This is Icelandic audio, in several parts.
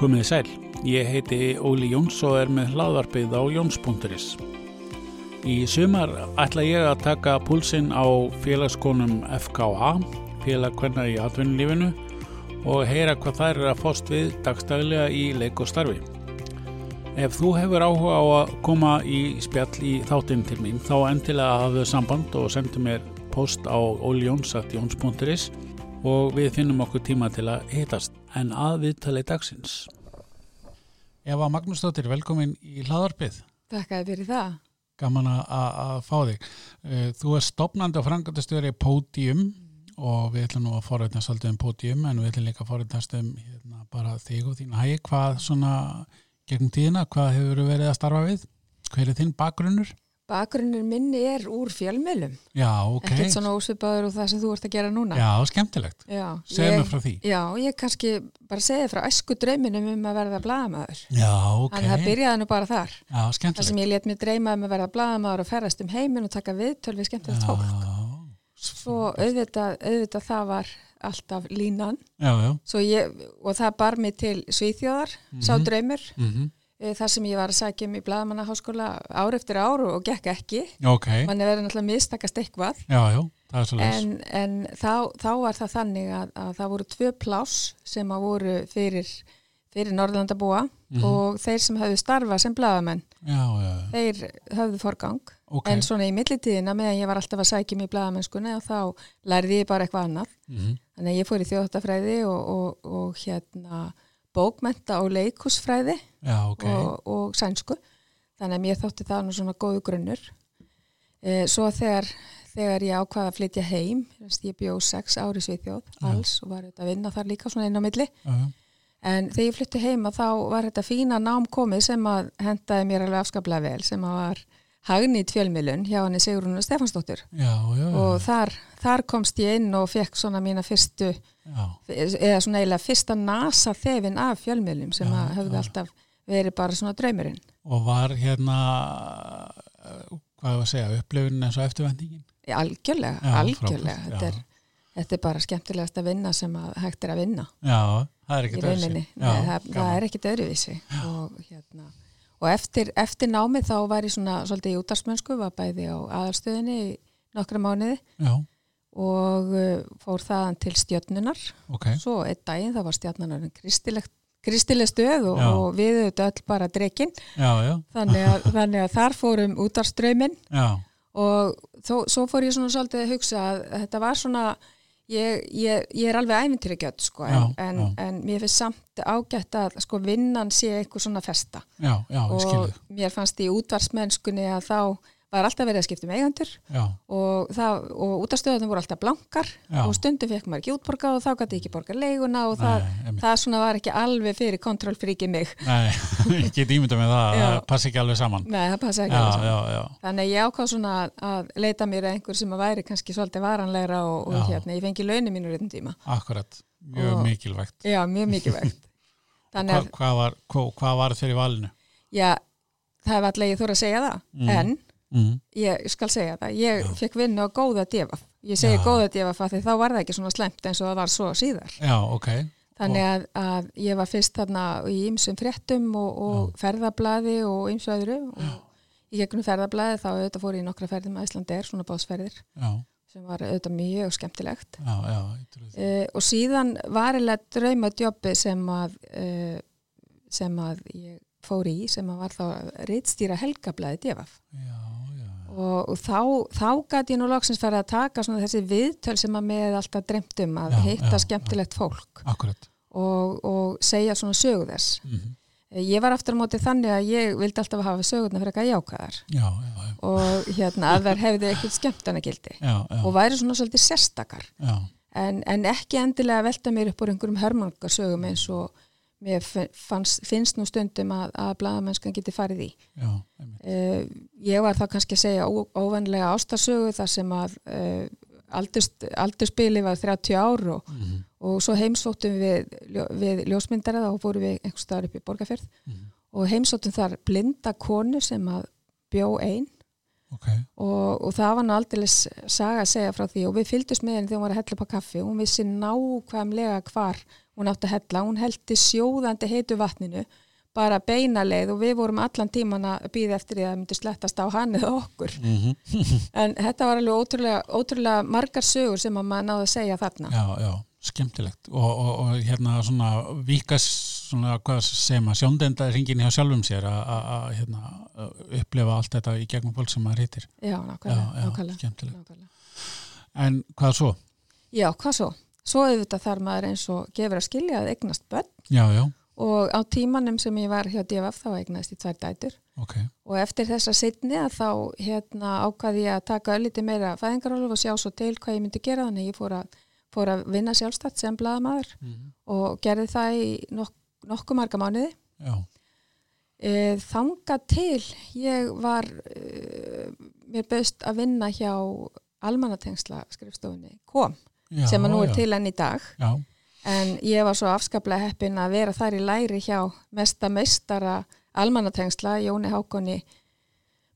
Komið sæl, ég heiti Óli Jóns og er með hlaðvarpið á Jóns.is. Í sumar ætla ég að taka púlsinn á félagskonum FKA, félagkvenna í atvinnulífinu og heyra hvað þær er að fóst við dagstæðilega í leik og starfi. Ef þú hefur áhuga á að koma í spjall í þáttinn til mín þá endilega hafðu samband og sendu mér post á ólijóns.jóns.is og við finnum okkur tíma til að hitast en að viðtali dagsins. Eva Magnúsdóttir, velkomin í hlaðarpið. Takk að fyrir það. Gaman að fá þig. Eh, þú er stopnandi og frangandastjóri Pódium og við ætlum nú að forveitna svolítið um Pódium en við ætlum líka að forveitnast um hérna, bara þig og þín hægi. Hvað svona gegn tíðina, hvað hefur verið að starfa við? Hver er þinn bakgrunnur? Bakgrunnur minni er úr fjölmjölum. Já, ok. Ekkert svona ósvipaður og það sem þú ert að gera núna. Já, skemmtilegt. Segð mér frá því. Já, ég kannski bara segði frá æsku drauminum um að verða bladamæður. Já, ok. Þannig að það byrjaði nú bara þar. Já, skemmtilegt. Það sem ég let mér dreyma um að verða bladamæður og ferðast um heiminn og taka viðtöl við skemmtilegt fólk. Já. Svo auðvitað, auðvitað það var alltaf línan. Já, já. Ég, og það bar mig til Svíþjóðar, mm -hmm. sá draumur. Mm -hmm. Eh, þar sem ég var að sækja um í Bladamannaháskóla ár eftir ár og gekk ekki okay. mann er verið náttúrulega mistakast eitthvað já, já, en, en þá, þá var það þannig að, að það voru tvö plás sem að voru fyrir, fyrir Norðlandabúa mm -hmm. og þeir sem höfðu starfað sem bladamenn þeir höfðu forgang okay. en svona í millitíðina meðan ég var alltaf að sækja um í bladamennskunni og þá lærði ég bara eitthvað annað mm -hmm. þannig að ég fór í þjóðhættafræði og, og, og hérna bókmenta og leikusfræði Já, okay. og, og sænsku þannig að mér þótti það nú svona góðu grunnur e, svo þegar, þegar ég ákvaði að flytja heim ég bjóð sex ári sviðjóð alls og var auðvitað að vinna þar líka svona inn á milli Já. en þegar ég flytti heima þá var þetta fína nám komið sem að hendaði mér alveg afskaplega vel sem að var hagnýtt fjölmilun hjá henni Sigrun Stefansdóttir já, já, já. og þar, þar komst ég inn og fekk svona mína fyrstu eða svona eiginlega fyrsta nasa þefin af fjölmilum sem höfðu alltaf verið bara svona draumurinn. Og var hérna hvað er að segja, upplifun eins og eftirvendingin? Algjörlega, algjörlega. Þetta er, þetta er bara skemmtilegast að vinna sem að hægt er að vinna. Já, það er ekkert öðruvísi. Nei, það, það er ekkert öðruvísi. Og hérna og eftir, eftir námið þá var ég svona svolítið í útarsmönsku, var bæði á aðalstöðinni í nokkra mánuði. Já. og uh, fór þaðan til stjörnunar okay. svo einn daginn það var stjörnunar kristileg stöð og, og við auðvitað öll bara drekinn. Þannig, þannig að þar fórum útarströyminn og þó, svo fór ég svona svolítið að hugsa að þetta var svona Ég, ég, ég er alveg æfintir ekki öll sko, já, en, já. en mér finnst samt ágætt að sko, vinnan sé eitthvað svona festa já, og mér fannst í útvarsmennskunni að þá var alltaf verið að skipta um eigandur og, og útastöðunum voru alltaf blankar og stundum fekk maður ekki útborga og þá gæti ekki borga leiguna og það, Nei, það svona var ekki alveg fyrir kontrollfríkið mig. Nei, ekki dýmynda með það það passi ekki alveg saman. Nei, það passi ekki alveg saman. Þannig að ég ákváð svona að leita mér einhver sem að væri kannski svolítið varanlegra og, og hérna, ég fengi launum mínu réttum tíma. Akkurat, mjög mikilvægt. Já, mjög mikilvægt. Hva, Hvað var, hva, hva var þeirri valinu? Já, það er alltaf ég þóra að segja það. Mm. en Mm. ég skal segja það, ég Já. fekk vinna á góða devaf, ég segi Já. góða devaf því þá var það ekki svona slemt eins og það var svo síðar Já, okay. þannig að, að ég var fyrst þarna í ymsum fréttum og, og ferðablaði og ymsu öðru og í gegnum ferðablaði þá auðvitað fór ég nokkra ferðum að Íslandeir, svona básferðir sem var auðvitað mjög skemmtilegt uh, og síðan var eða draumadjópi sem að uh, sem að ég fór í sem að var þá reittstýra helgablaði devaf já, já. Og, og þá, þá gæti ég nú loksins farið að taka þessi viðtöl sem að með alltaf dremt um að já, hitta skemmtilegt fólk. Og, og segja svona sögu þess. Mm -hmm. ég var aftur á móti þannig að ég vildi alltaf hafa sögurna fyrir eitthvað jákaðar og hérna að þær hefði eitthvað skemmtana gildi og væri svona svolítið sérstakar. En, en ekki endilega velta mér upp úr einhverjum hörmangarsögum eins og mér fannst, finnst nú stundum að, að bladamennskan geti farið í Já, uh, ég var þá kannski að segja ó, óvenlega ástarsögu þar sem að uh, aldurspili var 30 ár og, mm -hmm. og svo heimsóttum við, við ljósmyndarað og fórum við einhver staðar upp í Borgarfjörð mm -hmm. og heimsóttum þar blinda konu sem að bjó einn okay. og, og það var nú aldrei saga að segja frá því og við fylgdust með henni þegar hún var að hella upp á kaffi hún vissi nákvæmlega hvar hún átti að hella, hún heldi sjóðandi heitu vatninu bara beinaleið og við vorum allan tíman að býða eftir því að það myndi slettast á hann eða okkur mm -hmm. en þetta var alveg ótrúlega, ótrúlega margar sögur sem að maður náði að segja þarna Já, já, skemmtilegt og, og, og hérna svona vikas svona hvað segir maður, sjóndenda ringin hjá sjálfum sér að hérna, upplefa allt þetta í gegnum fólk sem maður hittir Já, nákvæmlega, já, já, nákvæmlega. En hvað svo? Já, hvað svo? Svo auðvitað þar maður eins og gefur að skilja að eignast börn. Já, já. Og á tímanum sem ég var hjá DFF þá eignast ég tvær dætur. Okay. og eftir þessa sittni að þá hérna, ákvaði ég að taka ölliti meira fæðingarólu og sjá svo til hvað ég myndi gera þannig ég fór að, fór að vinna sjálfstætt sem blaðamadur mm -hmm. og gerði það í nok nokkuð marga mánuði. E, þanga til ég var e, mér böst að vinna hjá almanatengsla skrifstofunni kom já, sem að nú er já. til enn í dag já en ég var svo afskaplega heppin að vera þar í læri hjá mesta meistara almannatengsla Jóni Hákonni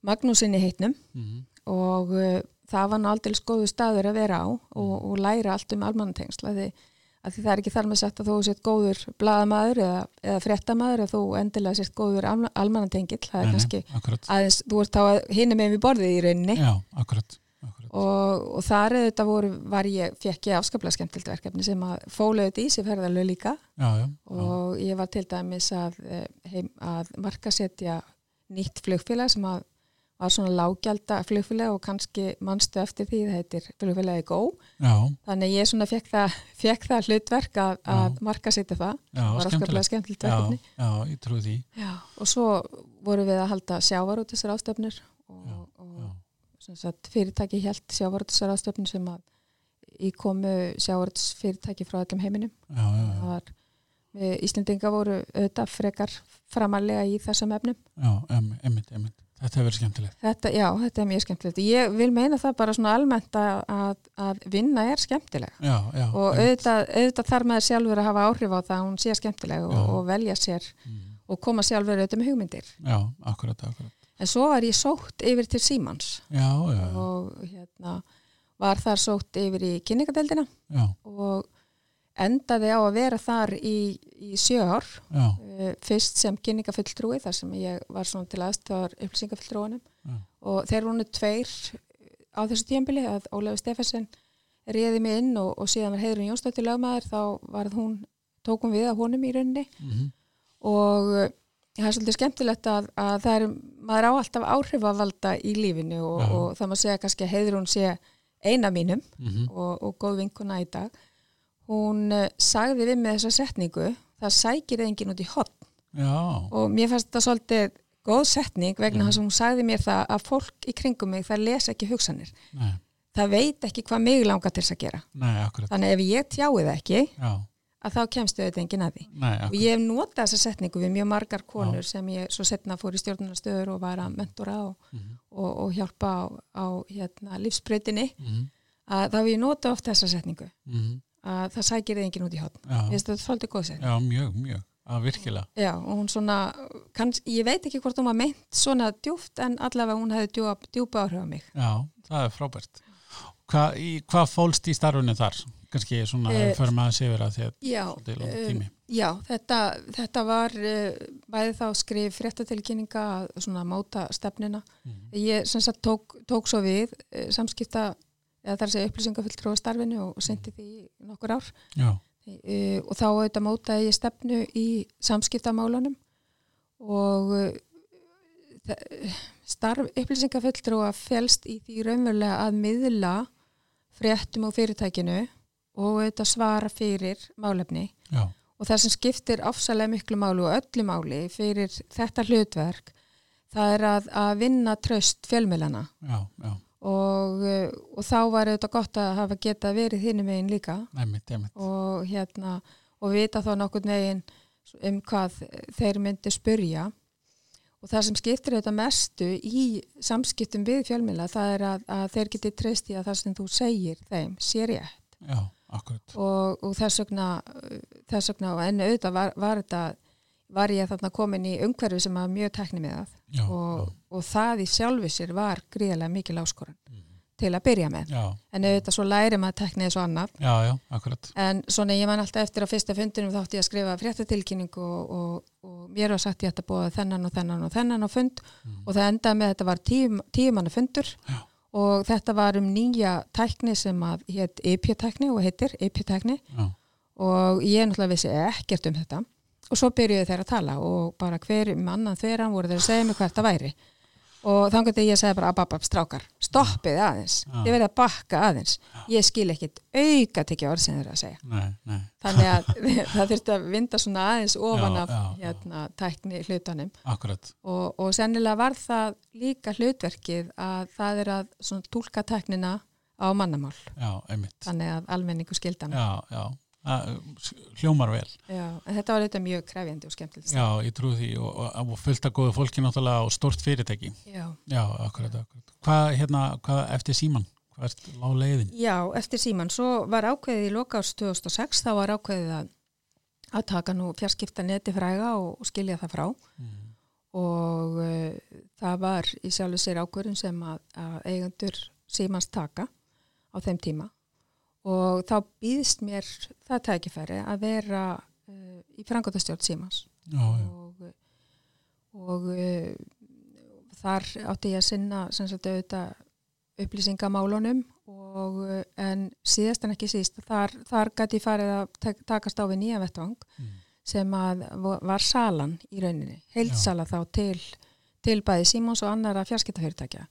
Magnúsinni heitnum mm -hmm. og uh, það var ná aldrei skoðu staður að vera á og, og læra allt um almannatengsla því að það er ekki þar með sagt að þú sett góður blaðamaður eða, eða frettamæður eða þú endilega sett góður alma, almannatengill það er Nei, kannski akkurat. aðeins, þú ert þá hinni með við borðið í rauninni Já, akkurat. Og, og þar auðvitað voru, var ég, fekk ég afskaplega skemmtilt verkefni sem að fólaðið í sig ferðalög líka. Já, já, og ég var til dæmis að, eh, heim, að markasetja nýtt flugfélag sem að var svona lággjálta flugfélag og kannski mannstu eftir því það heitir flugfélagi GO. Já, þannig ég svona fekk það, fekk það hlutverk að, að markasetja það. Var afskaplega Já, verkefni. Já, ég trúi því. Já, og svo vorum við að halda sjávarútisar ástöfnir og, Já, og fyrirtæki held sjávarútisar ástöfnir sem að í komu sjávarútis fyrirtæki frá öllum heiminum Já, já, já, var, Íslendinga voru auðvitað frekar framalega í þessum efnum já, em- einmitt, einmitt. Þetta hefur verið skemmtilegt. þetta, já, þetta er mjög skemmtilegt ég vil meina það bara svona almennt að, að, vinna er skemmtileg Já, já. og auðvitað, auðvitað þarf maður sjálfur að hafa áhrif á það að hún sé skemmtileg og, og velja sér Mm. og koma sjálfur auðvitað með hugmyndir Já, akkurat, akkurat. En svo var ég sótt yfir til Símans. Já, já, og hérna var þar sótt yfir í kynningadeldina og endaði á að vera þar í, í sjö ár já, uh, fyrst sem kynningafulltrúi þar sem ég var svona til aðstofar upplýsingafulltrúanum og þeir voru nú tveir á þessu tíambili að Ólafur Stefensen réði mig inn og, og síðan var Heiðrun Jónsdóttir lögmaður þá var hún, tókum við að honum í rauninni. Mhm, og uh, það er svolítið skemmtilegt að, að það er, maður á alltaf áhrifavalda í lífinu og, Já. og það maður segja kannski að Heiðrun sé eina mínum mhm, og, og góð vinkuna í dag. Hún uh, sagði við með þessa setningu það sækir enginn út í hotn já, og mér fannst þetta svolítið góð setning vegna Mhm. þess að hún sagði mér það að fólk í kringum mig það lesa ekki hugsanir. Nei, það veit ekki hvað mig langar til þess að gera. Nei, þannig ef ég tjái það ekki já, að þá kemstu auðvitað enginn að því. Nei, og ég hef notað þessa setningu við mjög margar konur sem ég svo setna fór í stjórnunastöður og var að mentora og, mhm, og, og hjálpa á, á hérna, lífsbreytinni mhm, að þá hef ég notað oft þessa setningu. Mhm, að það sækir þið enginn út í hotn já, Ég finnst þetta svolítið góð setning. Já, mjög, mjög, að virkilega, Já, og hún svona, kanns, ég veit ekki hvort hún var meint svona djúft en allavega hún hefði djúpa, djúpa áhrif á mig. já, það er frábært. Hvað, í, hvað fólst í starfunni þar? Kannski svona, Eh, uh, fyrir maður að að að Já, þetta tími. já þetta, þetta var uh, bæði þá skrif fréttatilkynninga að svona móta stefnina. Mhm, Ég sem sagt tók, tók svo við uh, samskipta, eða þar að segja upplýsingafulltrúa starfinu og sendi því nokkur ár Já, uh, og þá auðvitað mótaði ég stefnu í samskiptamálunum og uh, starf upplýsingafulltrúa felst í því raunverulega að miðla fréttum og fyrirtækinu og auðvitað svara fyrir málefni. Já, og það sem skiptir afsalega miklu máli og öllu máli fyrir þetta hlutverk það er að, að vinna tröst já, og, uh, og þá var auðvitað gott að hafa getað verið hinnum megin líka. Nefnitt, nefnitt, og hérna og vita þá nokkurn veginn um hvað þeir myndi spurja og það sem skiptir þetta mestu í samskiptum við fjölmila það er að, að þeir geti treyst í að það sem þú segir þeim sé rétt. Já, akkurat, og, og þess vegna þess vegna og enn auðvitað var, var þetta var ég þarna komin í umhverfi sem var mjög tekni með það já, og, já, og það í sjálfu sér var gríðarlega mikil áskoran til að byrja með. Já, en auðvitað svo læri maður teknið svo annað. Já, já, akkurat. En svona ég man alltaf eftir á fyrsta fundinum þátti ég að skrifa fréttatilkynningu og, og, og mér var sagt ég ætti að búa þennan og þennan og þennan á fund og það endaði með að þetta var tíum, tíumanna fundur Já. og þetta var um nýja tækni sem að hétt EP-tækni og heitir EP-tækni já, og ég náttúrulega vissi ekkert um þetta. Og svo byrjuðu þeir að tala og bara hver um annan þeirra voru þeir að segja mig hvert það væri og þannig að ég segi bara ababab strákar, stoppið aðeins. Já. ég verði að bakka aðeins. Ég skil ekkit auka tekja orð sem þeir eru að segja. Nei, nei. Þannig að það þurfti að vinda svona aðeins ofan af hérna, tækni hlutanum og, og sennilega var það líka hlutverkið að það er að tólka tæknina á mannamál. Já, þannig að almenningu skildan já, já, hljómar vel. Já, en þetta var auðvitað mjög krefjandi og skemmtilegt já, ég trúi því og, og, og fullt að góðu fólki náttúrulega og stort fyrirtæki. Já. já, akkurat, akkurat. Hvað, hérna, hvað eftir síman, hvað er lág leiðin? Já, eftir síman, svo var ákveðið í loka árs 2006, þá var ákveðið að, að taka nú fjarskipta neti fræga og, og skilja það frá. Mm. og uh, það var í sjálfu sér ákveðin sem að, að eigendur símans taka á þeim tíma og þá býðst mér það tækifæri að vera uh, í frangotastjórn símans. Já, já, og, og uh, þar átti ég að sinna sagt auðvitað upplýsingamálunum og uh, en síðast en ekki síst þar, þar gæti ég farið að takast á við nýja vettvang Mm. sem að var salan í rauninni heilsala þá til, til bæði Simons og annara fjarskiptafyrirtækja.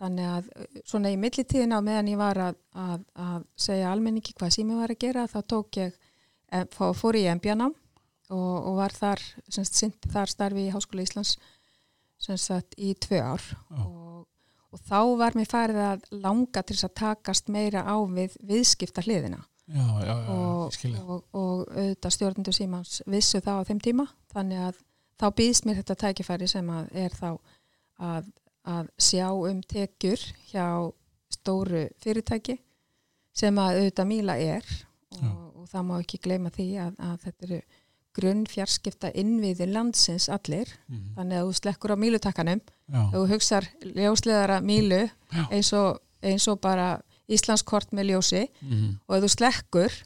Þannig að uh, svona í millitíðina á meðan ég var að, að, að segja almenningi hvað Simi var að gera þá tók ég, eh, fó- fór ég í MBA-nám og, og var þar semst þar starfi í Háskóla Íslands sem sagt í tvö ár. Og, og þá var mér farið að langa til þess að takast meira á við viðskipta hliðina já, já, já, og, og, og auðvitað stjórnendur símans vissu það á þeim tíma þannig að þá býðst mér þetta tækifæri sem að er þá að, að sjá um tekjur hjá stóru fyrirtæki sem að auðvitað Míla er og, og það má ekki gleyma því að, að þetta eru grunn fjarskipta innviði landsins allir mm. þannig að þú slekkur á Mílutakkanum og þú hugsar ljósleðara Mílu eins og, eins og bara Íslandskort með ljósi mm. og ef þú slekkur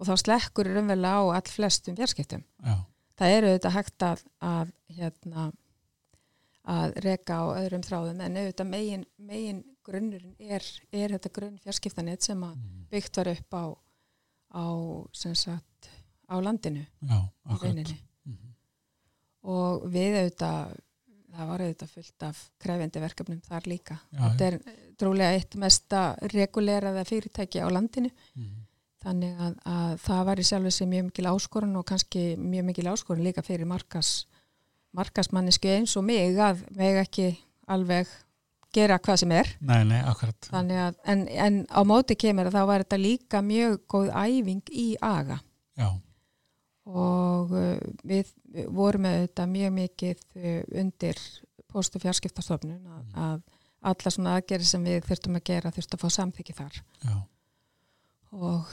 og þá slekkur er umverulega á all flestum fjarskiptum. já, Það eru auðvitað hægt að, að, hérna, að reka á öðrum þráðum en auðvitað megin, megin grunnurinn er, er þetta grunn fjarskiptanett sem að mm. byggt var upp á, á, sagt, á landinu já, rauninni. Mhm. Og við auðvitað, það var auðvitað fullt af krefendi verkefnum þar líka. Já, þetta er trúlega eitt mesta reguleraða fyrirtæki á landinu Mhm. Þannig að, að það var í sjálfu sig mjög mikil áskorun og kannski mjög mikil áskorun líka fyrir markas, markasmannisku eins og mig að meg ekki alveg gera hvað sem er. nei, nei, akkurat. Að, en, en á móti kemur að þá var þetta líka mjög góð æfing í aga. Já, og uh, við vorum með þetta mjög mikið uh, undir post- og fjarskiptastofnun að, að alla svona aðgerið sem við þurftum að gera þurftum að fá samþykki þar. Já, og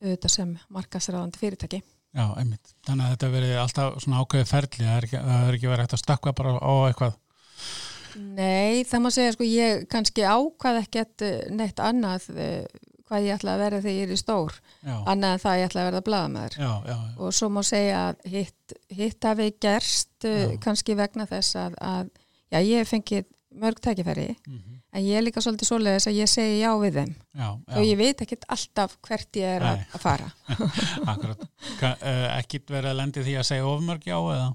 auðvitað sem markasræðandi fyrirtæki. já, einmitt. Þannig að þetta verið alltaf svona ákveðið ferli. Það er ekki, ekki verið hægt að stakka bara á eitthvað. Nei, það má segja sko ég kannski ákvað ekkert eh, neitt annað eh, hvað ég ætla að vera þegar ég er í stór já, annað en það að ég ætla að verða blaðamæður já, já, og svo má segja að hitt, hitt hafi gerst Já. kannski vegna þess að, að ég hef fengið mörg tækifæri Mhm. en ég er líka svolítið svoleiðis að ég segi já við þeim. Já, og ég veit ekkert alltaf hvert ég er að, Nei. að fara. Akkurat. Ka, uh, ekkit verið að lendi því að segja ofmörg já eða?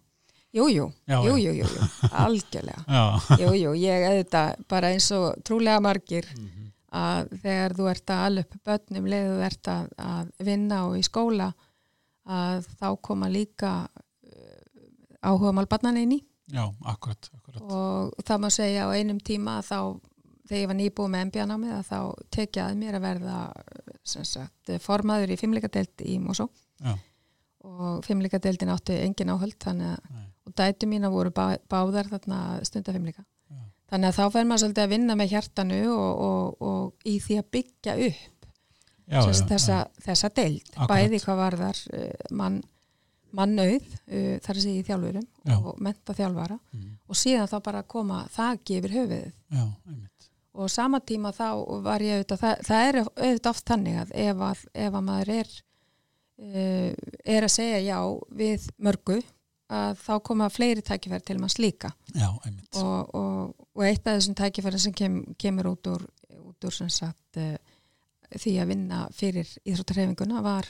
Jú, jú, Já, jú, jú, jú, algjörlega. Já, Jú, jú, ég auðvitað bara eins og trúlega margir Mhm. að þegar þú ert að alveg leðu þú ert að, að vinna og í skóla að þá koma líka áhuga mál barnan inn í. Já, akkurat, akkurat. og það má segja á einum tíma að þá þegar ég var nýbúið með MBA-námið að þá tekja að mér að verða sagt, formaður í fimmleikadelt í Mosó Já. og fimmleikadeltin áttu engin áhöld þannig að og dætu mína voru bá, báðar Já. þannig að þá fer maður svolítið að vinna með hjartanu og, og, og í því að byggja upp já, sem já, þessa, þessa deild Akkurat. bæði hvað varðar uh, mann, mannauð uh, þar að segja í þjálfurum Já. og menta þjálfara mm. og síðan þá bara koma þakki yfir höfuðið. Já, og sama tíma þá var ég auðvitað, það, það er auðvitað oft þannig að ef að, ef að maður er uh, er að segja já við mörgu að þá koma fleiri tækifæri til manns líka. Já, og, og, og eitt af þessum tækifæri sem kem, kemur út úr, út úr sagt uh, því að vinna fyrir íþróttarhefinguna var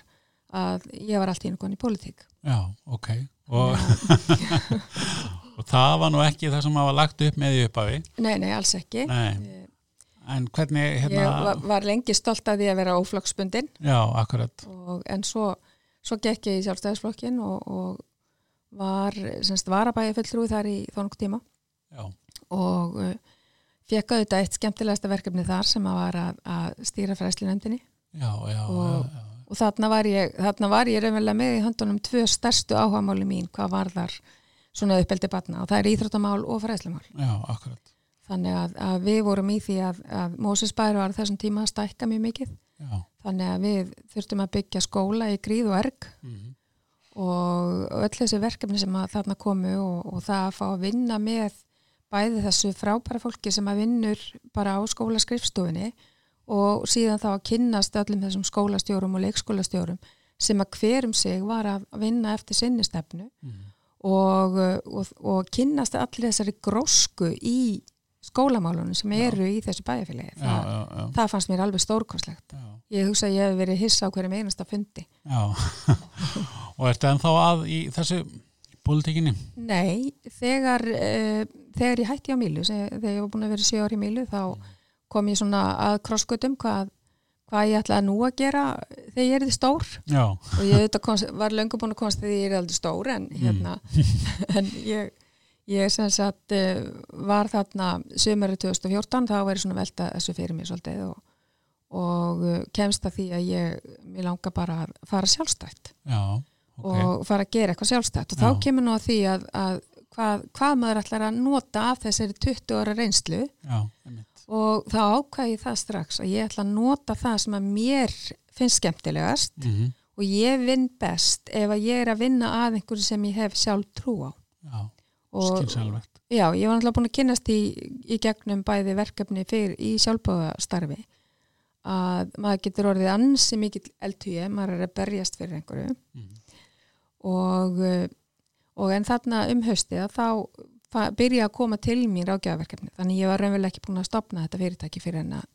að ég var allt í einhvern í pólitík. Já, ok. Og, og það var nú ekki það sem hafa lagt upp með í upphafi? Nei, nei, alls ekki. Nei. en hvernig Ég hérna, var, var lengi stolt að því að vera óflokksbundin. Já, akkurat. Og, en svo, svo gekk ég í sjálfstæðisflokkin og, og var semst varabæði fulltrúi þar í þónung tíma. Já, og uh, fekk auðvitað eitt skemmtilegasta verkefni þar sem að var að, að stýra fræsli nefndinni já, já, Og- já, já. Og þarna var ég, þarna var ég raunverulega með í höndunum tvö stærstu áhugamáli mín hvað var þar svona uppeldi batna og það er íþróttamál og fræslimál já, akkurat. Þannig að, að við vorum í því að, að Mósesbæri var þessum tíma að stækka mjög mikið. Já, þannig að við þurftum að byggja skóla í gríð og erg. Mm. og öll þessi verkefni sem þarna komu og, og það að fá að vinna með bæði þessu frábæra fólki sem að vinnur bara á skólaskrifstofinni og síðan þá að kynnast öllum þessum skólastjórum og leikskólastjórum sem að hverum sig var að vinna eftir sinni stefnu Mm. og, og, og kynnast allir þessari grósku í skólamálunum sem eru í þessu bæjarfélagi. já, Það, já, já, það fannst mér alveg stórkostlegt. já. Ég hugsa að ég hef verið hissa á hverjum einasta fundi. Já, og ertu ennþá að í þessu pólitíkinni? Nei, þegar, uh, þegar ég hætti á Mílu, þegar ég var búin að vera 7 ári í Mílu, þá kom ég svona að krosskutum hvað, hvað ég ætlaði nú að gera þegar ég er þið stór. Já, og ég komst, var löngu búin að komast þegar ég er aldrei stór en hérna en ég, ég sem sagt uh, var þarna sömari 2014 þá verið svona velta þessu fyrir mig svolítið og, og uh, kemst að því að ég, mér langar bara að fara sjálfstætt já, ok. og fara að gera eitthvað sjálfstætt. Og Já. þá kemur nú að því að, að hvað, hvað maður ætlar að nota af þessari 20 ára reynslu Já, einmitt og þá ákvæði ég það strax að ég ætla að nota það sem að mér finnst skemmtilegast mm og ég vinn best ef að ég er að vinna að einhverju sem ég hef sjálf trú á. Já, og skilsælvegt já, ég var náttúrulega búin að kynast í, í gegnum bæði verkefni fyrir í sjálfbóðastarfi að maður getur orðið ansi mikill eldhugi, maður er að berjast fyrir einhverju. Mm. og, uh, og en þarna um haustið þá byrja að koma til mín ráðgjafaverkefni þannig ég var raunverulega ekki búin að stopna þetta fyrirtæki fyrir en, að,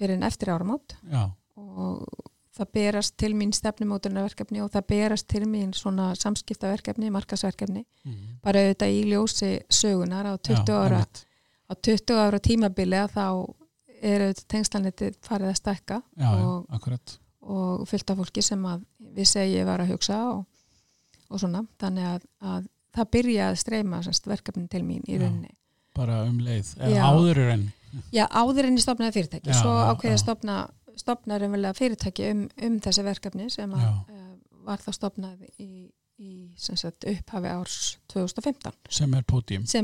fyrir en eftir áramót. Já, og það berast til mín stefnumótunarverkefni og það berast til mín svona samskiptaverkefni, markasverkefni mm. bara auðvitað í ljósi sögunar á 20 Já, ára einmitt. á 20 ára tímabili að þá er auðvitað tengslanetið farið að stekka og, og fullt af fólki sem að við segi var að hugsa og, og svona, þannig að, að það byrja að streyma semst, verkefni til mín í rauninni. bara um leið, eða áður en Já, áður en ég stopnaði fyrirtæki, Já, svo ákveði að stopna, stopna fyrirtæki um, um þessi verkefni sem að, uh, var þá stopnað í, í sagt, upphafi árs 2015 sem er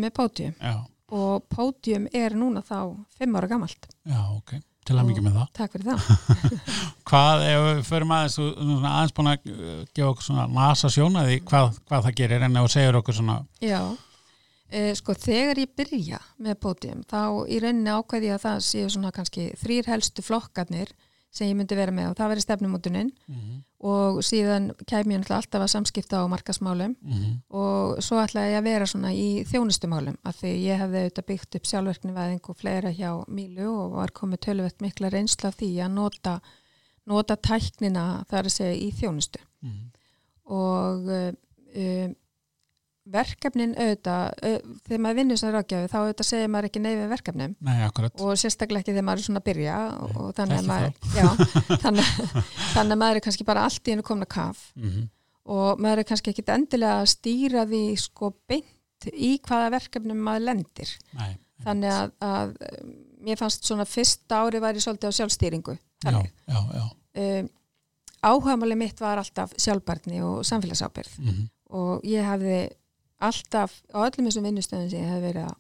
er Já, og Pódium er núna þá fimm ára gamalt. já, ok, til að mikið með það. Takk fyrir það. Hvað, ef við förum aðeins aðeins búin að uh, gefa okkur svona nasa sjónaði hvað, hvað það gerir en ef þú segir okkur svona. Já, e, sko þegar ég byrja með Pódium þá í rauninni ákveði ég að það séu svona kannski þrýr helstu flokkarnir sem ég myndi vera með og það veri stefnumótunin mm og síðan kæmi ég alltaf að samskipta á markasmálum -hmm. og svo ætlaði ég að vera svona í þjónustumálum af því ég hefði auðvitað byggt upp sjálfverkni væðing og fleira hjá Mílu og var komið tölvett mikla reynsla því að nota, nota tæknina þar að segja í þjónustu. Mm og uh, um, verkefnin auðvitað, uh, þegar maður vinnur sem ráðgjafi þá auðvitað segir maður ekki neyfi verkefnum. Nei, og sérstaklega ekki þegar maður er svona að byrja og, og þannig, að maður, já, þannig, þannig að maður er kannski bara allt í hennu komin að kaf. Mm og maður er kannski ekkit endilega að stýra því sko beint í hvaða verkefnum maður lendir. Nei, þannig að, að um, mér fannst svona fyrsta ári væri svolítið á sjálfstýringu já, Um, áhugamáli mitt var alltaf sjálfbarni og samfélagsábyrð mm og ég hafði alltaf á öllum þessum vinnustöðum sem ég hef verið á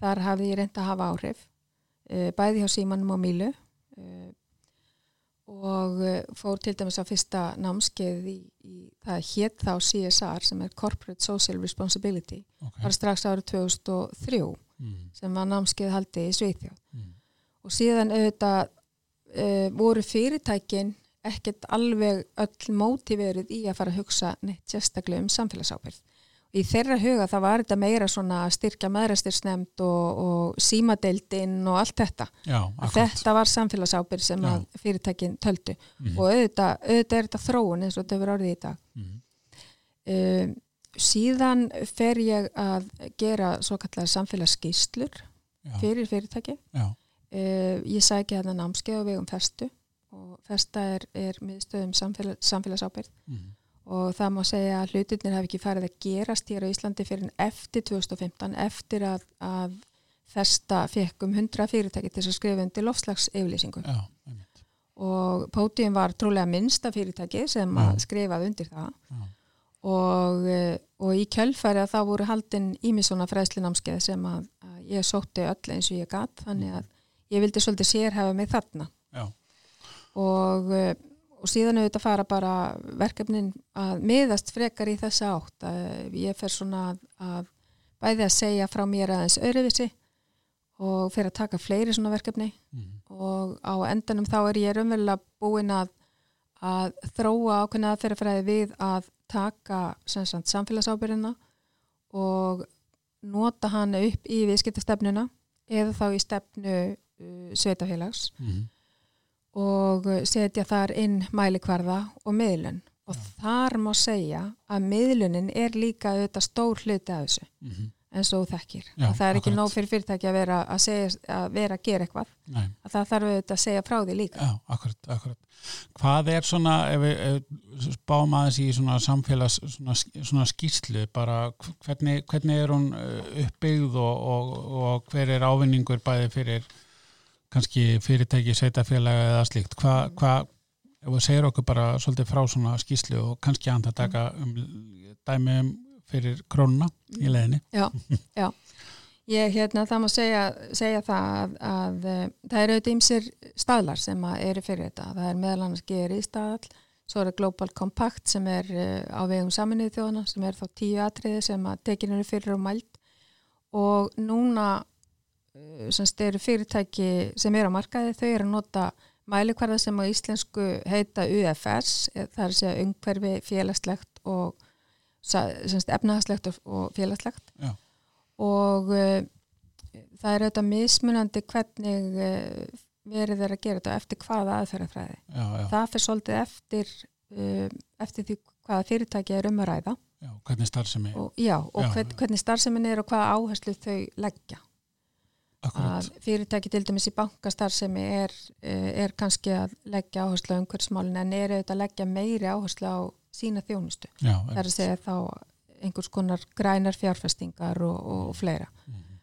þar hafði ég reynd að hafa áhrif uh, bæði hjá Símanum og Mílu uh, og uh, fór til dæmis á fyrsta námskeið í, í það hétt þá CSR sem er Corporate Social Responsibility okay. var strax árið 2003 mm. sem var námskeið haldi í Svíþjóð mm. og síðan auðvitað uh, voru fyrirtækin ekkert alveg öll mótiverið í að fara að hugsa neitt sérstaklega um samfélagsábyrð í þeirra huga það var þetta meira svona styrkja maðurastyrsnemnd og, og símadeildinn og allt þetta. Já, þetta var samfélagsábyrg sem fyrirtækinn töldu. Mm og auðvitað, auðvitað er þetta þróun eins og þetta verður orðið í dag. Mm um, síðan fer ég að gera svo kallar samfélagsskýslur fyrir fyrirtæki. Um, ég sækja hérna námskeið og vegum festu og festa er, er miðstöðum samfélag, samfélagsábyrg mm og það má segja að hlutinir hafi ekki farið að gerast hér á Íslandi fyrir eftir 2015 eftir að, að þesta fekkum 100 fyrirtæki til að skrifa undir lofslags yfirlýsingu og Pótium var trúlega minnsta fyrirtæki sem skrifaði undir það. Og, og í kjölfæri að þá voru haldinn ímisona fræðslinámskeið sem að, að ég sótti öll eins og ég gatt þannig að ég vildi svolítið sérhafa mig þarna. Já. og og síðan auðvitað fara bara verkefnin að miðast frekar í þessa átt. Að ég fer svona að bæði að segja frá mér aðeins öðruvísi og fer að taka fleiri svona verkefni. Mm. og á endanum þá er ég raunverulega búin að, að þróa ákveðna aðferðafræði við að taka samfélagsábyrjina og nota hann upp í viðskiptastefnuna eða þá í stefnu uh, sveitafélags mm og setja þar inn mælikvarða og miðlun og ja. þar má segja að miðlunin er líka auðvitað stór hluti af þessu mm -hmm. en svo þekkir Já, það er ekki nóg fyrir fyrirtæki að vera að, segja, að vera að gera eitthvað Nei. að það þarf auðvitað að segja frá því líka Já, akkurat, akkurat Hvað er svona, ef við báum aðeins í svona samfélags svona, svona skýrslu, bara hvernig, hvernig er hún uh, uppbyggð og, og, og hver er ávinningur bæði fyrir kannski fyrirtæki, sveitafélaga eða slíkt. Hvað, hva, ef við segjum okkur bara svolítið frá svona skýslu og kannski að taka um dæmi um fyrir krónuna í leðinni Já, já. Ég, hérna, það má segja, segja það að, að eh, það eru auðvitað ymsir staðlar sem eru fyrir þetta. Það er meðal annars GRI staðal, svo er það Global Compact sem er eh, á vegum saminnið þjóðana sem er þá tíu atriði sem að tekinu eru fyrir og mælt og núna semst eru fyrirtæki sem eru á markaði, þau eru að nota mælikvarða sem á íslensku heita UFS, eh, það er að segja umhverfi félagslegt og semst efnahagslegt og félagslegt Já. og uh, það er auðvitað mismunandi hvernig uh, verið þeir að gera þetta eftir hvaða aðferðafræði. Það fyrir svolítið eftir, uh, eftir því hvaða fyrirtæki er um að ræða. Já, hvernig starfsemi er. Já, og Já. Hvern, hvernig starfsemin er og hvaða áherslu þau leggja. Akkurat. að fyrirtæki til dæmis í bankastarfsemi er, eh, er kannski að leggja áherslu á umhverfsmálin en er auðvitað að leggja meiri áherslu á sína þjónustu. Já, það er að segja þá einhvers konar grænar fjárfestingar og, og fleira. Mm -hmm.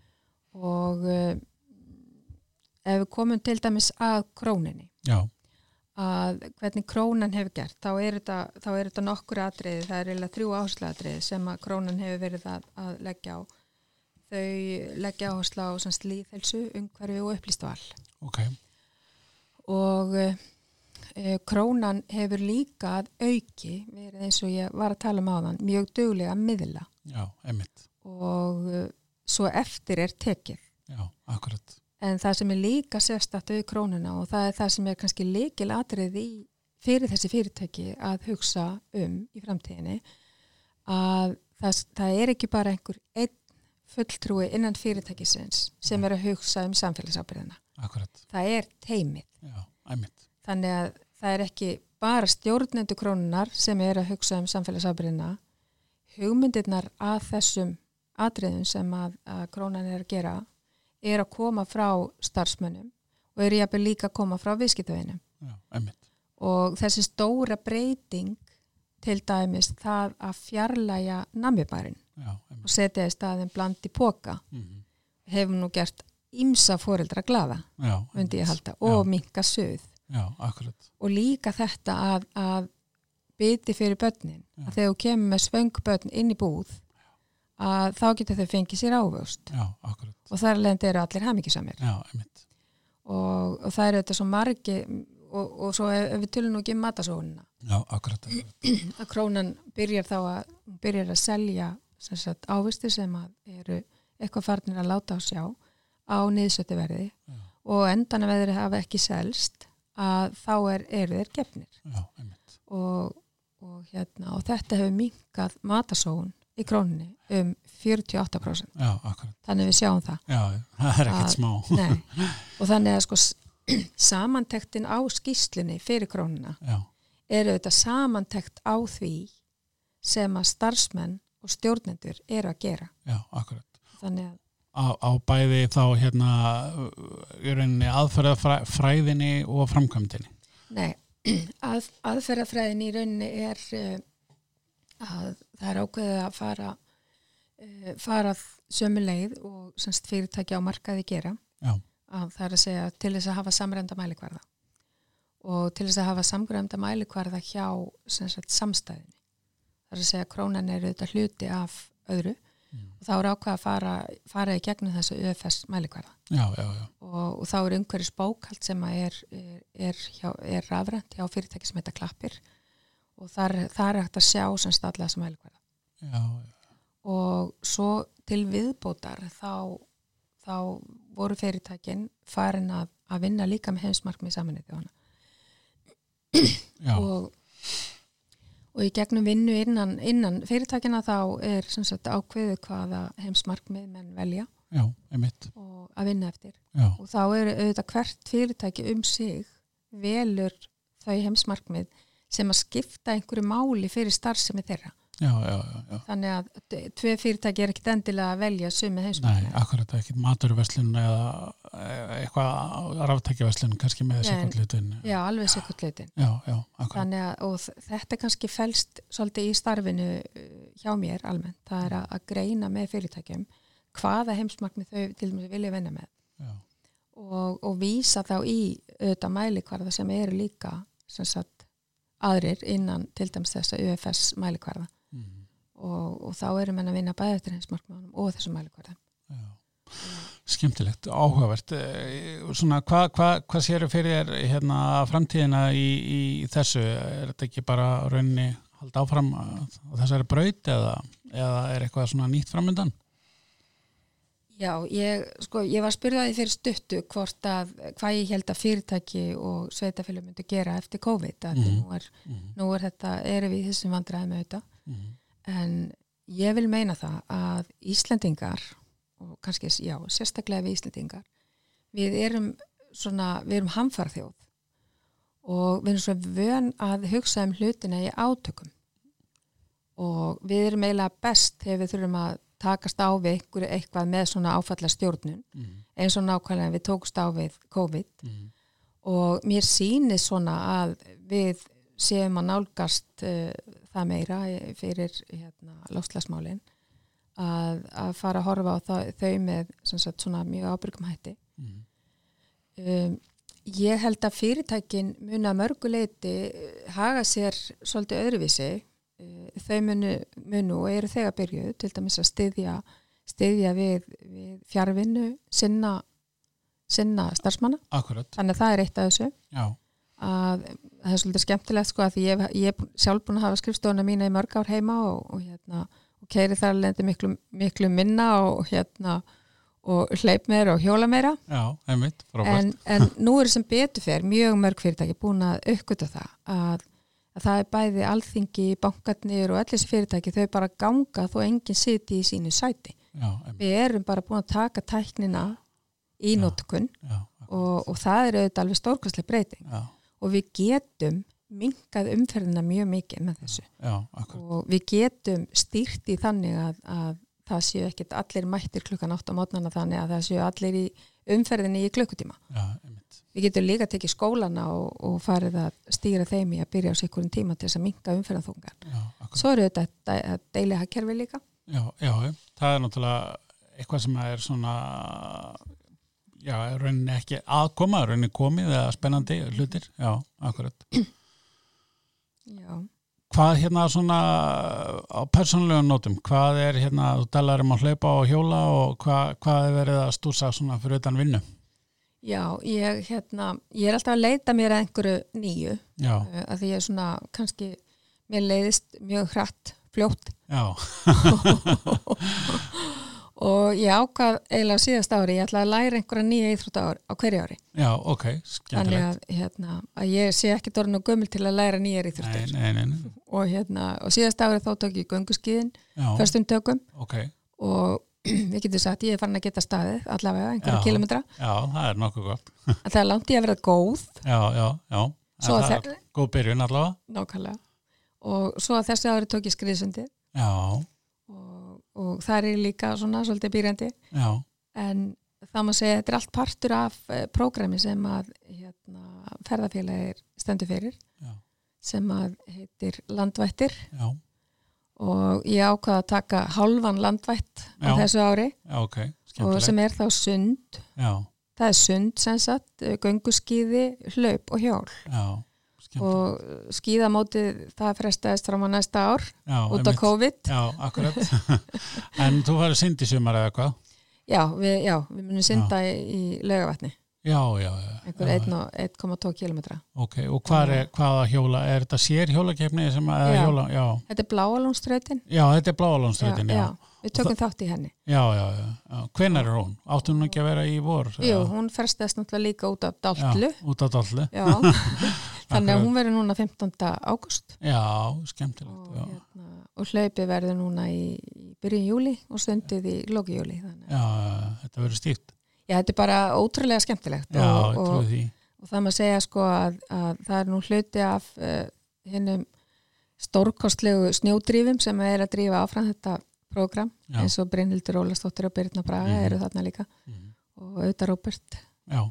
Og uh, ef við komum til dæmis að króninni, Já. að hvernig krónan hefur gert, þá er þetta, þá er þetta nokkur atriði, það er eiginlega þrjú áherslu atriði sem að krónan hefur verið að, að leggja á þau leggja áherslu á líðhelsu, umhverfi og upplýst val. Okay. og e, krónan hefur líka að auki verið eins og ég var að tala um á þann mjög dögulega að miðla. Já, og e, svo eftir er tekið. Já, en það sem er líka sérstatt auð krónuna og það er það sem er kannski líkil atrið í fyrir þessi fyrirtæki að hugsa um í framtíðinni að það, það er ekki bara einhver einn fulltrúi innan fyrirtækisins sem er að hugsa um samfélagsábyrðina. Akkurat. Það er teimið. Já, æmitt. Þannig að það er ekki bara stjórnendu krónunar sem er að hugsa um samfélagsábyrðina. Hugmyndirnar að þessum atriðum sem að, að krónan er að gera er að koma frá starfsmönnum og er ég að líka að koma frá viðskiptavinum. Já, æmitt. Og þessi stóra breyting til dæmis það að fjarlæga namibærin og setja í staðin bland í póka mm -hmm. hefur nú gert ímsa fóreldra glaða undi ég halda og minka söð Já, og líka þetta að, að byti fyrir börnin Já. að þegar þú kemur með svöngbörn inn í búð að þá getur þau fengið sér ávöst og þar leðandi eru allir hafmyggisamir og, og það eru þetta svo margi og, og svo ef, við tölum nú ekki um matasóunina Já, akkurat. Að krónan byrjar þá að byrjar að selja sagt, ávisti sem að eru eitthvað farnir að láta á sjá á niðsötu verði Já. og endan að veðri hafa ekki selst að þá er, eru þeir gefnir. Já, og, og, hérna, og þetta hefur minkað matasóun í króninni um 48% Já, þannig við sjáum það. Já, það er ekkert smá. nei, og þannig að sko samantektin á skýslinni fyrir krónina Já. Eru þetta samantekt á því sem að starfsmenn og stjórnendur eru að gera. Já, akkurat. Þannig að Á, á bæði þá hérna í rauninni aðferðafræðinni og framkvæmdini Nei, að, aðferðafræðinni í rauninni er uh, að það er ákveðið að fara uh, fara sömu leið og semst fyrirtæki á markaði gera. Já. að það er að segja til þess að hafa samrænda mælikvarða og til þess að hafa samrænda mælikvarða hjá sagt, samstæðinni það er að segja að krónan er auðvitað hluti af öðru. Mm. og þá er ákveð að fara, fara í gegnum þessu UFS mælikvarða. Já, já, já. Og, og þá er umhverjus bókald sem er, er, er, er rafrænt hjá fyrirtæki sem heita Klappir. Og þar, þar er hægt að sjá sem stalla þessum mælikvarða. Og svo til viðbótar þá, þá voru fyrirtækin farin að, að vinna líka með heimsmarkmið saminnið og og í gegnum vinnu innan, innan fyrirtækina þá er sagt, ákveðu hvaða heimsmarkmið menn velja Já, og að vinna eftir Já. og þá er auðvitað hvert fyrirtæki um sig velur þau heimsmarkmið sem að skipta einhverju máli fyrir starfsemi þeirra. Já, já, já. Þannig að tvei fyrirtæki er ekkit endilega að velja sumi heimsmarkmið. Nei, akkurat ekki maturverslun eða eitthvað ráftækjaverslun kannski með sekundlutin. Já, alveg sekundlutin. Já, já, akkurat. Þannig að og þetta kannski fælst svolítið í starfinu uh, hjá mér almennt. Það er að greina með fyrirtækjum hvaða heimsmarkmið þau til dæmis vilja venna með. Já. Og, og vísa þá í auðvitað mæli hvaða sem eru líka sem sagt aðrir innan til dæms þessa UFS mælikvarða. Og, og þá erum við að vinna bæði eftir hins markmánum og þessu mælikvarða Skemtilegt, áhugavert eh, svona hvað hva, hva séru fyrir hérna framtíðina í, í þessu, er þetta ekki bara rauninni halda áfram á þessari braut eða, eða er eitthvað svona nýtt framöndan? Já, ég, sko, ég var spyrðaði fyrir stuttu hvort að hvað ég held að fyrirtæki og sveitafélag myndi gera eftir COVID að mm -hmm. nú, er, mm -hmm. nú er þetta, erum við þessum vandræði með þetta mm -hmm. En ég vil meina það að Íslandingar og kannski, já, sérstaklega við Íslandingar við erum svona, við erum hamfarþjóð og við erum svo vön að hugsa um hlutina í átökum og við erum eiginlega best þegar við þurfum að takast á við ykkur eitthvað með svona áfalla stjórnun mm. eins og nákvæmlega við tókst á við COVID mm. og mér sýnir svona að við séum að nálgast uh, það meira fyrir hérna, lofslagsmálin að, að fara að horfa á það, þau með sagt, svona mjög ábyrgum hætti. Mm. um, ég held að fyrirtækin mun að mörguleiti haga sér svolítið öðruvísi. Eh, þau munu, munu og eru þegar byrjuð til dæmis að styðja, styðja við, við fjárvinnu sinna, sinna starfsmanna. Akkurat. þannig að það er eitt af þessu að, það er svolítið skemmtilegt sko að ég, ég er sjálf búin að hafa skrifstofuna mína í mörg ár heima og, og, hérna, og keiri þar lendi miklu, miklu minna og hérna og hleyp meira og hjóla meira. Já, einmitt, en, en nú er sem betur fyrr mjög mörg fyrirtæki búin að aukvita það að að það er bæði alþingi, bankarnir og allir þessi fyrirtæki, þau bara ganga þó enginn siti í sínu sæti. Já, við erum bara búin að taka tæknina í nótkunn og, og það er auðvitað alveg stórkvæslega breyting. Já. Og við getum mingað umferðina mjög mikið með þessu. Já, og við getum stýrt í þannig að, að það séu ekkert allir mættir klukkan 8 á mótnana þannig að það séu allir í umferðinni í klukkutíma. Við getum líka tekið skólana og, og farið að stýra þeim í að byrja á sikkurinn tíma til þess að minga umferðanþungan svo eru þetta hakkerfi líka. Já, já, það er náttúrulega eitthvað sem er svona já, rauninni ekki aðkoma rauninni komið eða spennandi hlutir, já, akkurat. Já. Hvað hérna svona á persónlega nótum, hvað er hérna, þú talar um að hlaupa og hjóla og hvað, hvað er verið að stúsa svona fyrir utan vinnu? Já, ég, hérna, ég er alltaf að leita mér að einhverju nýju Já, uh, að því ég er svona, kannski mér leiðist mjög hratt, fljótt. Já, og ég ákvað eiginlega á síðast ári, ég ætla að læra einhverja nýja íþrótta ár á hverju ári. Já, ok, skemmtilegt. að, hérna, að ég sé ekki dorðin og gömul til að læra nýjar íþróttir. og, hérna, og síðast ári þá tók ég gönguskiðin já, förstum tökum. Ok, og við getum sagt, ég er farin að geta staðið allavega einhverja Já. kilometra já, það er nokkuð gott. það er langt ég að vera góð. Já, já, já, það er góð byrjun allavega. nákvæmlega. Og svo að þessi ári tók ég skriðsundi Já, og, það er líka svona svolítið býrandi já, en það má segja þetta er allt partur af uh, prógrami sem að hérna, ferðarfélagir stendur fyrir já, sem að heitir landvættir. Já, og ég ákvaða að taka hálfan landvætt á þessu ári. Já, ok, og sem er þá sund. Já, það er sund sem sagt, gönguskíði, hlaup og skemmtilegt. Og skíðamótið það frestaðist fram á næsta ár Já, út af einmitt. COVID Já, akkurat. en þú farið synd í sumar eða hvað? já, við, já, við munum synda í, í laugavatni Já, já, já. einhver já, 1 og 1,2 kilometra Ok, og hvað er, hvaða hjóla, er þetta sér hjólakefni Já. hjóla, já, þetta er bláalónströytin já, þetta er bláalónströðin, já, já, við tökum þátt í henni já, já, já, já. hvenær er hún? Áttu hún ekki að vera í vor? jú, hún ferstast náttúrulega líka út af Daltlu Já, út á dallu, já, þannig að hún verður núna 15. águst já, skemmtilegt, og, hérna, og hlaupið verður núna í, byrjun júli og stundið í loki júli þannig. já, þetta verður stíft, já, þetta er bara ótrúlega skemmtilegt já, og, og, og það maður segja sko að, að það er nú hluti af uh, hinnum stórkostlegu snjódrýfum sem er að drífa áfram þetta prógram Já. eins og Brynhildur Ólastóttir og Birna Braga Mhm. eru þarna líka Mhm. og auðvitað Róbert já,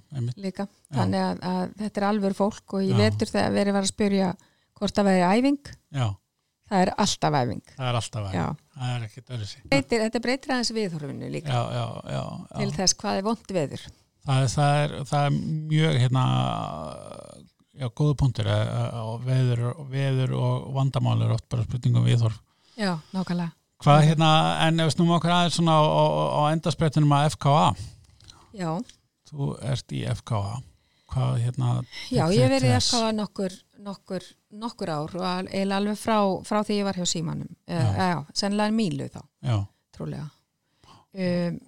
líka. Þannig að, að þetta er alveg fólk og ég vetur þegar verið var að spyrja hvort það væri æfing já, það er alltaf æfing. Það er alltaf að, það er ekkert öðru breytir, þetta breytir aðeins viðhorfinu líka. Já, já, já, til þess hvað er vond veður. Það, það, er, það er mjög hérna já, góðu punktur eh, eh, veður, veður og vandamál er oft bara spurningum viðhorf. Já, nákvæmlega. Hvað hérna, en ef við snúum okkur aðeins á, á, á endarsprettinum að FKA já, þú ert í FKA hvað hérna já ég verið í? FKA nokkur, nokkur, nokkur ár og alveg frá, frá því ég var hjá símanum. Já. já, já sennilega mílu þá, já, trúlega. Um,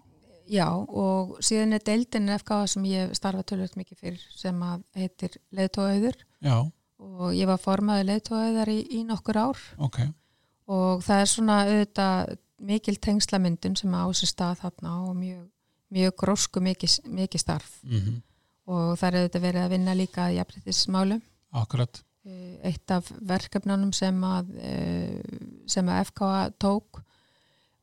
já og síðan er deildin FKA sem ég starfa tölvöld mikið fyrir sem að heitir leðtóauður já, og ég var formaður leðtóauðar í, í nokkur ár. Ok. Og það er svona auðvitað mikil tengslamyndun sem á sér stað þarna og mjög, mjög grósku mikið, mikið starf mm og það er auðvitað verið að vinna líka að jafnrættismálum. akkurat, Eh, Eitt af verkefnunum sem að, eh, sem að FKA tók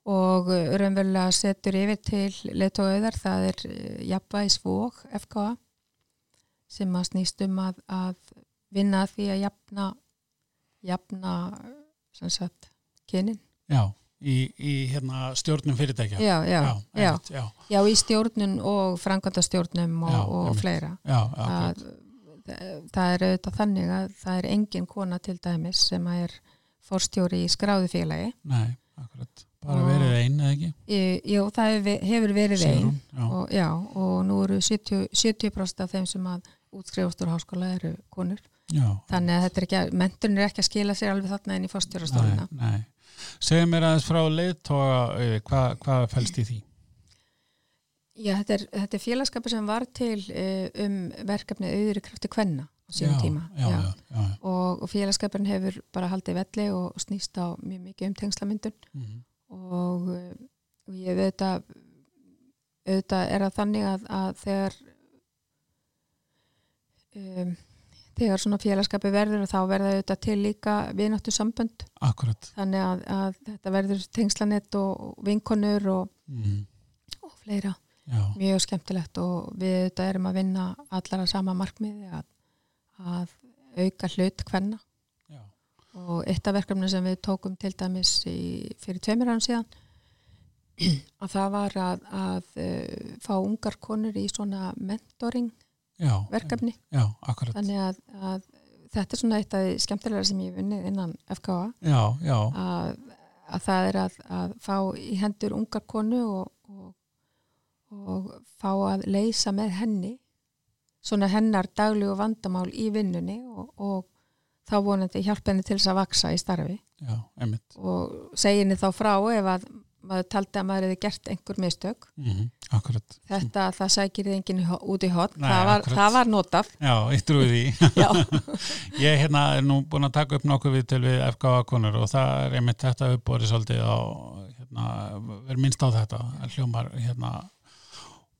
og raunverulega setur yfir til leittóauðar, það er eh, jafnvægisvóg FKA sem að snýst um að, að vinna að því að jafna, jafna sem sagt, kynin. já í, í hérna stjórnum fyrirtækja. Já, já, já, já, já, í stjórnun og framkvæmdastjórnum og, og fleira. já, akkurat. að það er auðvitað þannig að það er engin kona til dæmis sem er forstjóri í skráðu félagi. Nei, akkurat, bara Og- verið einn eða ekki? Jú, það hefur, hefur verið einn og, já, og nú eru 70%, 70 af þeim sem að útskrifast úr háskóla eru konur. Já. Þannig að þetta er ekki að, menturinn er ekki að skila sér alveg þarna inn í forstjórastólina nei, nei. Segðu mér aðeins frá leiðtoga hvað, hvað fælst í því? Já, þetta er, þetta er félagskapur sem var til uh, um verkefni auðri krafti kvenna á já, tíma já, já, já, Og, og félagskapurinn hefur bara haldið velli og snýst á mjög mikið um tengslamyndun Mhm. og, uh, og ég veit að auðvitað er það þannig að, að þegar um, þegar svona félagskapi verður þá verða auðvitað til líka vináttu sambönd akkurat þannig að, að þetta verður tengslanett og vinkonur og, mm. og fleira. Já, mjög skemmtilegt og við auðvitað erum að vinna allar að sama markmiði að, að auka hlut hvenna já, og eitt af verkefni sem við tókum til dæmis í, fyrir tveimur árum síðan að það var að, að uh, fá ungar konur í svona mentoring já, verkefni. já, þannig að, að þetta er svona eitt af því skemmtilega sem ég hef vunnið innan FKA að, að það er að, að fá í hendur ungar konu og, og, og fá að leysa með henni svona hennar daglegu vandamál í vinnunni og, og þá vonandi hjálpa henni til þess að vaksa í starfi. Og segja henni þá frá ef að maður taldi að maður hefði gert einhver mistök. Mm -hmm, þetta það sækir þið enginn út í hot það, það var notaf Já, ég trúi því. Ég hérna, er nú búin að taka upp nokkuð við til við FKA-konur og það er einmitt þetta uppborið svolítið á hérna, er minnst á þetta. Hljómar hérna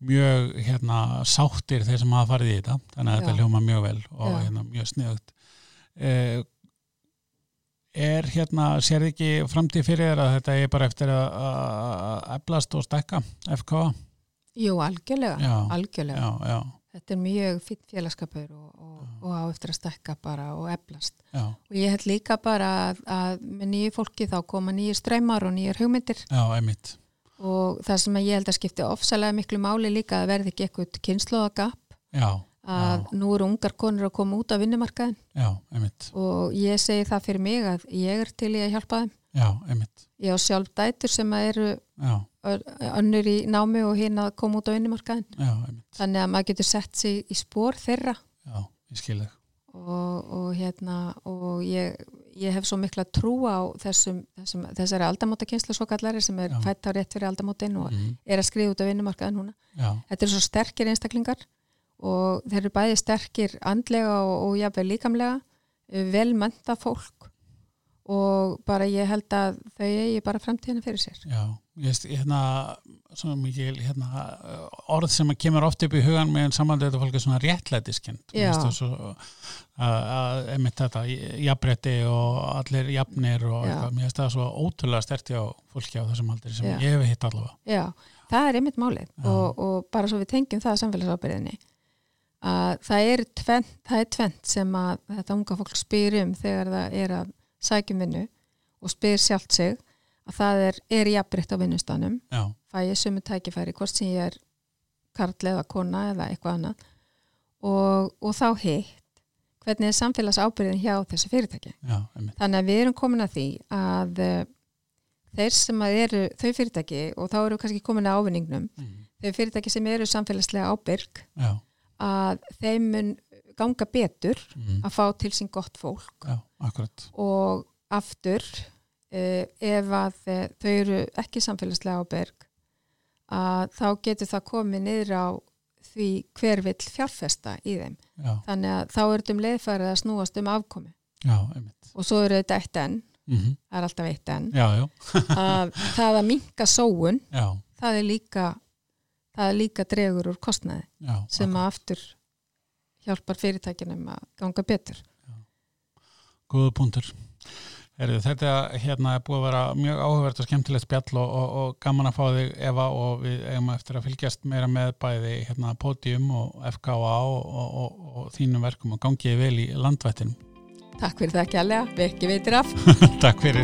mjög hérna sáttir þeir sem hafa farið í þetta þannig að Já. þetta hljómar mjög vel og hérna mjög sniðugt. Eh, er hérna, sér ekki framtíð fyrir þér að þetta er bara eftir að eflast og stekka FK? Jú, algjörlega, já, algjörlega. Já, já. Þetta er mjög fint félagskapur og, og, og á eftir að stekka bara og eflast. Já. Og ég held líka bara að, að með nýju fólki þá koma nýju ströymar og nýjur hugmyndir. Já, einmitt. Og það sem ég held að skipti ofsalega miklu máli líka að verði ekki eitthvað kynnslóðagap. Já að Já. nú eru ungar konur að koma út af vinnumarkaðin Já, og ég segi það fyrir mig að ég er til í að hjálpa þeim. Já, ég á sjálf dætur sem eru önnur í námi og hinn að koma út af vinnumarkaðin þannig að maður getur sett sig í spór þeirra. Ég og, og hérna og ég, ég hef svo mikla trú á þessum, þessum þessari aldamótakynslu svo kallari sem er fætt á rétt fyrir aldamótin og mm. er að skrifa út af vinnumarkaðin núna. Já. þetta er svo sterkir einstaklingar og þeir eru bæði sterkir andlega og, og jáfnveg líkamlega eh, velmönda fólk og bara ég held að þau eigi bara framtíðina fyrir sér. Já, ég veist, hérna mikið, hérna orð sem kemur oft upp í hugan með samanlega þetta fólk er svona réttlætiskend að emitt þetta jafnbretti og allir jafnir og eitthvað, mér finnst það svo ótrúlega sterti á fólki á þessum aldri sem Já. ég hef hitt allavega. Já, það er emitt málið og, og bara svo við tengjum það samfélagsábyrðinni að það er tvent, það er tvent sem að þetta unga fólk spyr um þegar það er að sækjum vinnu og spyr sjálft sig að það er, er jafnbritt á vinnustanum fæ ég sumu tækifæri hvort sem ég er karl eða kona eða eitthvað annað. Og, og þá hitt hvernig er samfélags ábyrðin hjá þessu fyrirtæki? Já, þannig að við erum komin að því að uh, þeir sem að eru þau fyrirtæki og þá eru kannski komin að ávinningnum mm. þau fyrirtæki sem eru samfélagslega ábyrg Já að þeim mun ganga betur mm. að fá til sín gott fólk. Já, og aftur uh, ef að uh, þau eru ekki samfélagslega áberg að þá getur það komið niður á því hver vill fjárfesta í þeim. Já. þannig að þá er þetta um leiðfærið að snúast um afkomi já, og svo eru þetta eitt enn. Mm -hmm. það er alltaf eitt enn. Að það að minka sóun það er líka það líka dregur úr kostnaði Já, sem að aftur hjálpar fyrirtækinum að ganga betur. Góða punktur. Herðu, Þetta hérna er búið að vera mjög áhugavert og skemmtilegt spjall og, og, og gaman að fá þig Eva og við eigum eftir að fylgjast meira með bæði hérna Podium og FKA og, og þínum verkum og gangiði vel í landvættinum. Takk fyrir það alveg, við ekki veitir af. Takk fyrir